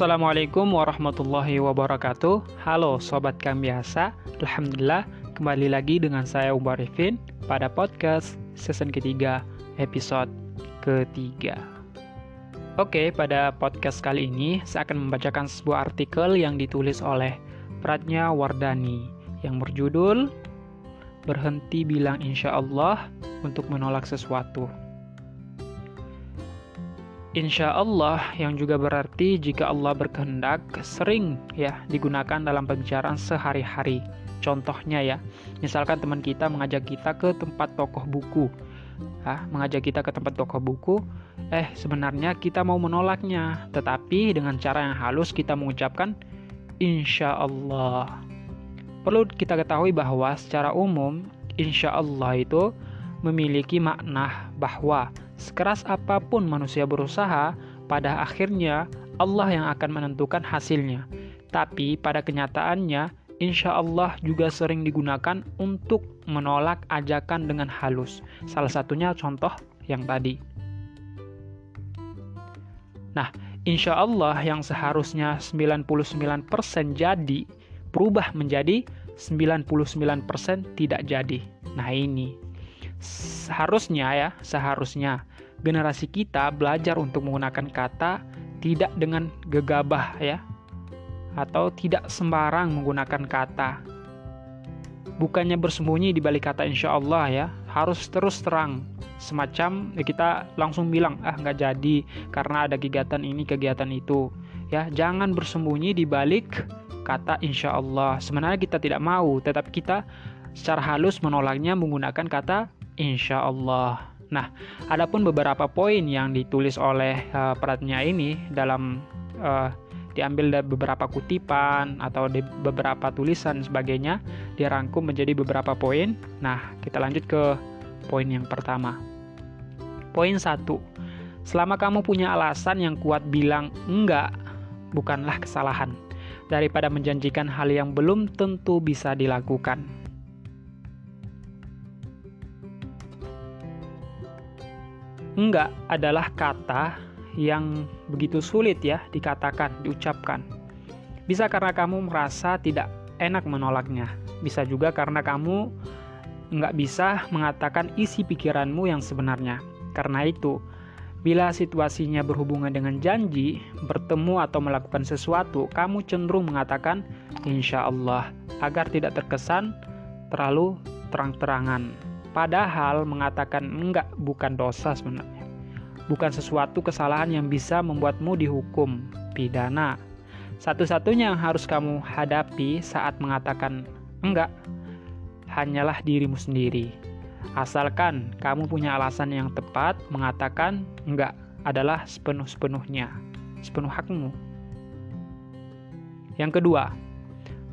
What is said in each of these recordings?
Assalamualaikum warahmatullahi wabarakatuh. Halo Sobat Kami Biasa. Alhamdulillah kembali lagi dengan saya Umar Rifin Pada podcast season ketiga episode ketiga. Oke pada podcast kali ini saya akan membacakan sebuah artikel yang ditulis oleh Pratnya Wardani Yang berjudul Berhenti bilang insya Allah untuk menolak sesuatu Insya Allah yang juga berarti jika Allah berkehendak sering ya digunakan dalam pembicaraan sehari-hari. Contohnya ya, misalkan teman kita mengajak kita ke tempat tokoh buku, ah, mengajak kita ke tempat tokoh buku, eh sebenarnya kita mau menolaknya, tetapi dengan cara yang halus kita mengucapkan Insya Allah. Perlu kita ketahui bahwa secara umum Insya Allah itu memiliki makna bahwa sekeras apa pun manusia berusaha, pada akhirnya Allah yang akan menentukan hasilnya. Tapi pada kenyataannya, insya Allah juga sering digunakan untuk menolak ajakan dengan halus. Salah satunya contoh yang tadi. Nah, insya Allah yang seharusnya 99% jadi, berubah menjadi 99% tidak jadi. Nah ini seharusnya ya, seharusnya generasi kita belajar untuk menggunakan kata tidak dengan gegabah ya atau tidak sembarang menggunakan kata. Bukannya bersembunyi di balik kata insya Allah ya, harus terus terang. Semacam ya kita langsung bilang, ah nggak jadi karena ada kegiatan ini, kegiatan itu. Ya, jangan bersembunyi di balik kata insya Allah. Sebenarnya kita tidak mau, tetapi kita secara halus menolaknya menggunakan kata insya Allah. Nah, adapun beberapa poin yang ditulis oleh uh, peratnya ini dalam uh, diambil dari beberapa kutipan atau di beberapa tulisan sebagainya dirangkum menjadi beberapa poin. Nah, kita lanjut ke poin yang pertama. Poin satu, selama kamu punya alasan yang kuat bilang enggak, bukanlah kesalahan daripada menjanjikan hal yang belum tentu bisa dilakukan. Enggak adalah kata yang begitu sulit ya dikatakan, diucapkan. Bisa karena kamu merasa tidak enak menolaknya. Bisa juga karena kamu enggak bisa mengatakan isi pikiranmu yang sebenarnya. Karena itu, bila situasinya berhubungan dengan janji, bertemu atau melakukan sesuatu, kamu cenderung mengatakan insya Allah agar tidak terkesan terlalu terang-terangan. Padahal mengatakan enggak bukan dosa sebenarnya. Bukan sesuatu kesalahan yang bisa membuatmu dihukum pidana. Satu-satunya yang harus kamu hadapi saat mengatakan enggak hanyalah dirimu sendiri. Asalkan kamu punya alasan yang tepat mengatakan enggak adalah sepenuh-sepenuhnya, sepenuh hakmu. Yang kedua,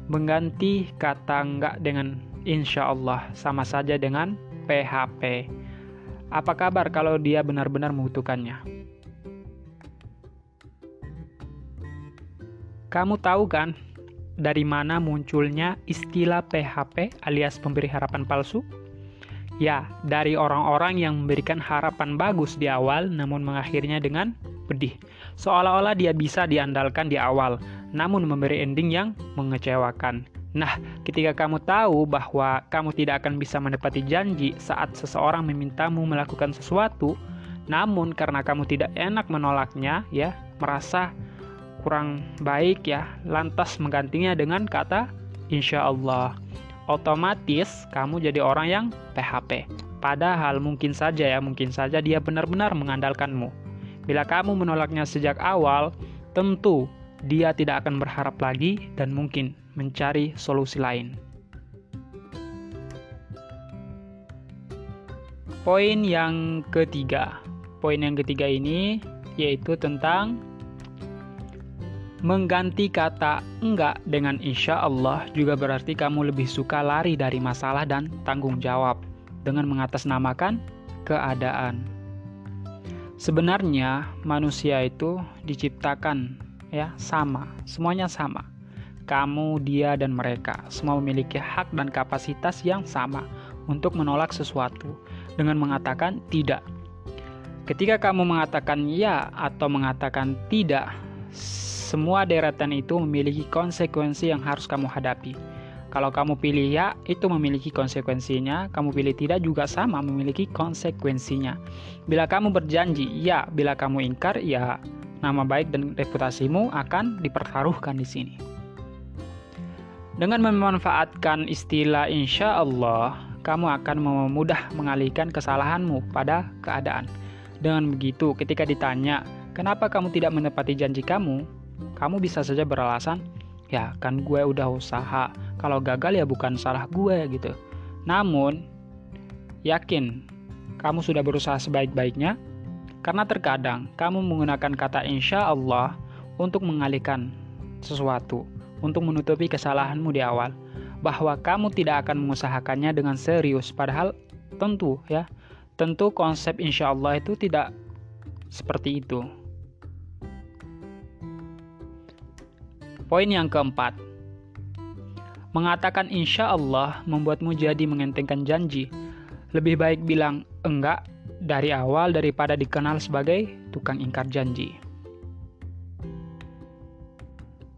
mengganti kata enggak dengan insya Allah sama saja dengan PHP. Apa kabar kalau dia benar-benar membutuhkannya? Kamu tahu kan dari mana munculnya istilah PHP alias pemberi harapan palsu? Ya, dari orang-orang yang memberikan harapan bagus di awal namun mengakhirnya dengan pedih. Seolah-olah dia bisa diandalkan di awal, namun memberi ending yang mengecewakan. Nah, ketika kamu tahu bahwa kamu tidak akan bisa menepati janji saat seseorang memintamu melakukan sesuatu, namun karena kamu tidak enak menolaknya, ya, merasa kurang baik ya, lantas menggantinya dengan kata insya Allah. Otomatis kamu jadi orang yang PHP. Padahal mungkin saja ya, mungkin saja dia benar-benar mengandalkanmu. Bila kamu menolaknya sejak awal, tentu dia tidak akan berharap lagi dan mungkin mencari solusi lain. Poin yang ketiga. Poin yang ketiga ini yaitu tentang mengganti kata enggak dengan insya Allah juga berarti kamu lebih suka lari dari masalah dan tanggung jawab dengan mengatasnamakan keadaan. Sebenarnya manusia itu diciptakan ya sama, semuanya sama kamu, dia, dan mereka semua memiliki hak dan kapasitas yang sama untuk menolak sesuatu dengan mengatakan tidak. Ketika kamu mengatakan ya atau mengatakan tidak, semua deretan itu memiliki konsekuensi yang harus kamu hadapi. Kalau kamu pilih ya, itu memiliki konsekuensinya. Kamu pilih tidak juga sama memiliki konsekuensinya. Bila kamu berjanji ya, bila kamu ingkar ya, nama baik dan reputasimu akan dipertaruhkan di sini. Dengan memanfaatkan istilah insya Allah, kamu akan memudah mengalihkan kesalahanmu pada keadaan. Dengan begitu, ketika ditanya, kenapa kamu tidak menepati janji kamu, kamu bisa saja beralasan, ya kan gue udah usaha, kalau gagal ya bukan salah gue gitu. Namun, yakin kamu sudah berusaha sebaik-baiknya, karena terkadang kamu menggunakan kata insya Allah untuk mengalihkan sesuatu, untuk menutupi kesalahanmu di awal. Bahwa kamu tidak akan mengusahakannya dengan serius. Padahal tentu ya tentu konsep insya Allah itu tidak seperti itu. Poin yang keempat. Mengatakan insya Allah membuatmu jadi mengentengkan janji. Lebih baik bilang enggak dari awal daripada dikenal sebagai tukang ingkar janji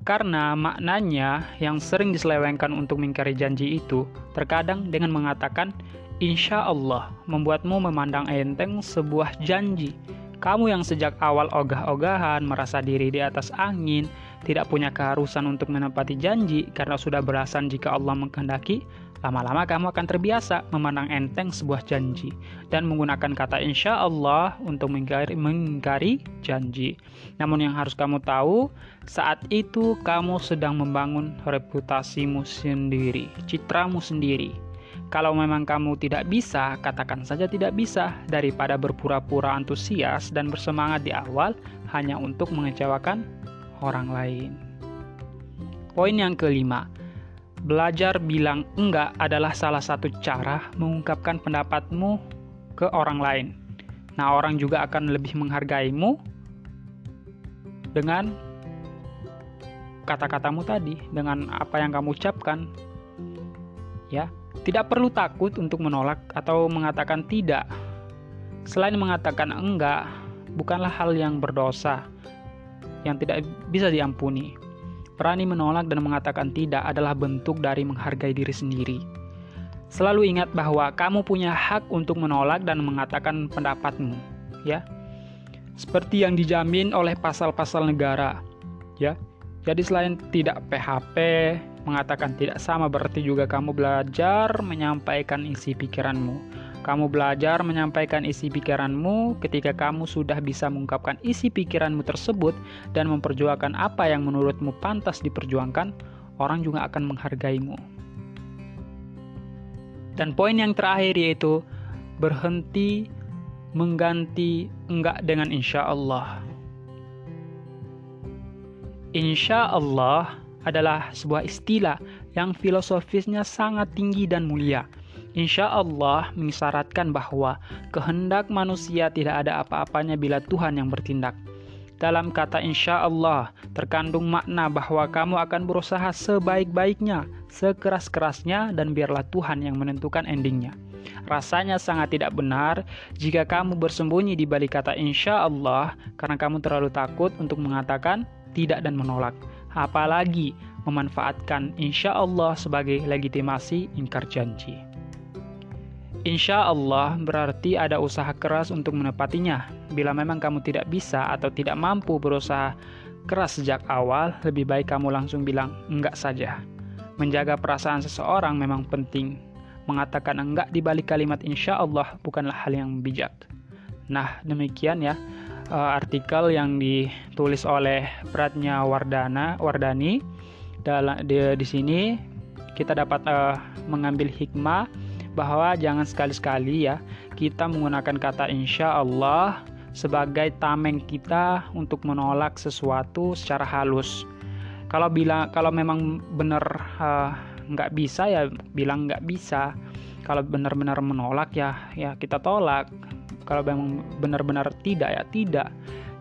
karena maknanya yang sering diselewengkan untuk mengingkari janji itu terkadang dengan mengatakan insya Allah membuatmu memandang enteng sebuah janji. Kamu yang sejak awal ogah-ogahan, merasa diri di atas angin, tidak punya keharusan untuk menepati janji karena sudah berasan jika Allah menghendaki, Lama-lama kamu akan terbiasa memandang enteng sebuah janji dan menggunakan kata insya Allah untuk mengingkari, mengingkari janji. Namun yang harus kamu tahu, saat itu kamu sedang membangun reputasimu sendiri, citramu sendiri. Kalau memang kamu tidak bisa, katakan saja tidak bisa daripada berpura-pura antusias dan bersemangat di awal hanya untuk mengecewakan orang lain. Poin yang kelima, Belajar bilang enggak adalah salah satu cara mengungkapkan pendapatmu ke orang lain. Nah, orang juga akan lebih menghargaimu dengan kata-katamu tadi, dengan apa yang kamu ucapkan. Ya, tidak perlu takut untuk menolak atau mengatakan tidak. Selain mengatakan enggak, bukanlah hal yang berdosa yang tidak bisa diampuni. Berani menolak dan mengatakan tidak adalah bentuk dari menghargai diri sendiri. Selalu ingat bahwa kamu punya hak untuk menolak dan mengatakan pendapatmu, ya. Seperti yang dijamin oleh pasal-pasal negara, ya. Jadi selain tidak PHP, mengatakan tidak sama berarti juga kamu belajar menyampaikan isi pikiranmu kamu belajar menyampaikan isi pikiranmu ketika kamu sudah bisa mengungkapkan isi pikiranmu tersebut dan memperjuangkan apa yang menurutmu pantas diperjuangkan, orang juga akan menghargaimu. Dan poin yang terakhir yaitu berhenti mengganti enggak dengan insya Allah. Insya Allah adalah sebuah istilah yang filosofisnya sangat tinggi dan mulia Insya Allah mengisyaratkan bahwa kehendak manusia tidak ada apa-apanya bila Tuhan yang bertindak. Dalam kata insya Allah terkandung makna bahwa kamu akan berusaha sebaik-baiknya, sekeras-kerasnya, dan biarlah Tuhan yang menentukan endingnya. Rasanya sangat tidak benar jika kamu bersembunyi di balik kata insya Allah karena kamu terlalu takut untuk mengatakan tidak dan menolak. Apalagi memanfaatkan insya Allah sebagai legitimasi ingkar janji. Insya Allah berarti ada usaha keras untuk menepatinya. Bila memang kamu tidak bisa atau tidak mampu berusaha keras sejak awal, lebih baik kamu langsung bilang enggak saja. Menjaga perasaan seseorang memang penting. Mengatakan enggak di balik kalimat insya Allah bukanlah hal yang bijak. Nah, demikian ya uh, artikel yang ditulis oleh Pratnya Wardana Wardani. Dalam di, di sini kita dapat uh, mengambil hikmah bahwa jangan sekali-sekali ya kita menggunakan kata insya Allah sebagai tameng kita untuk menolak sesuatu secara halus. Kalau bilang kalau memang benar uh, nggak bisa ya bilang nggak bisa. Kalau benar-benar menolak ya ya kita tolak. Kalau memang benar-benar tidak ya tidak.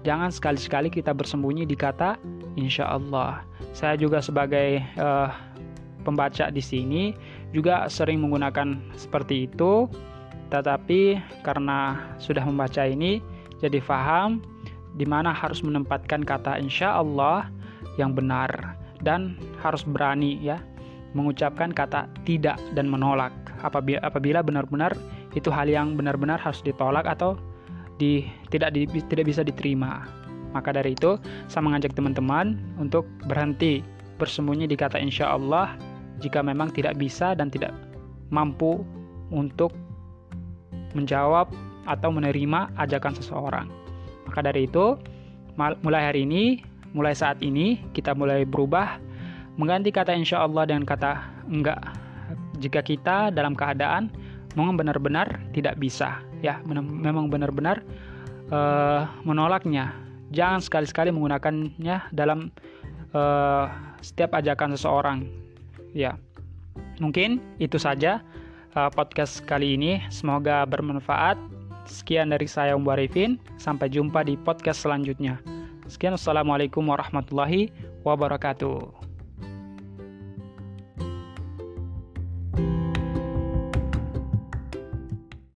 Jangan sekali-sekali kita bersembunyi di kata insya Allah. Saya juga sebagai uh, pembaca di sini juga sering menggunakan seperti itu, tetapi karena sudah membaca ini jadi faham di mana harus menempatkan kata insya Allah yang benar dan harus berani ya mengucapkan kata tidak dan menolak apabila apabila benar-benar itu hal yang benar-benar harus ditolak atau di tidak di, tidak bisa diterima. Maka dari itu, saya mengajak teman-teman untuk berhenti bersembunyi di kata insya Allah jika memang tidak bisa dan tidak mampu untuk menjawab atau menerima ajakan seseorang. Maka dari itu, mulai hari ini, mulai saat ini, kita mulai berubah mengganti kata insya Allah dengan kata enggak. Jika kita dalam keadaan memang benar-benar tidak bisa, ya memang benar-benar uh, menolaknya. Jangan sekali-sekali menggunakannya dalam uh, setiap ajakan seseorang. Ya, mungkin itu saja uh, podcast kali ini. Semoga bermanfaat. Sekian dari saya Umbu Arifin. Sampai jumpa di podcast selanjutnya. Sekian, Assalamualaikum warahmatullahi wabarakatuh.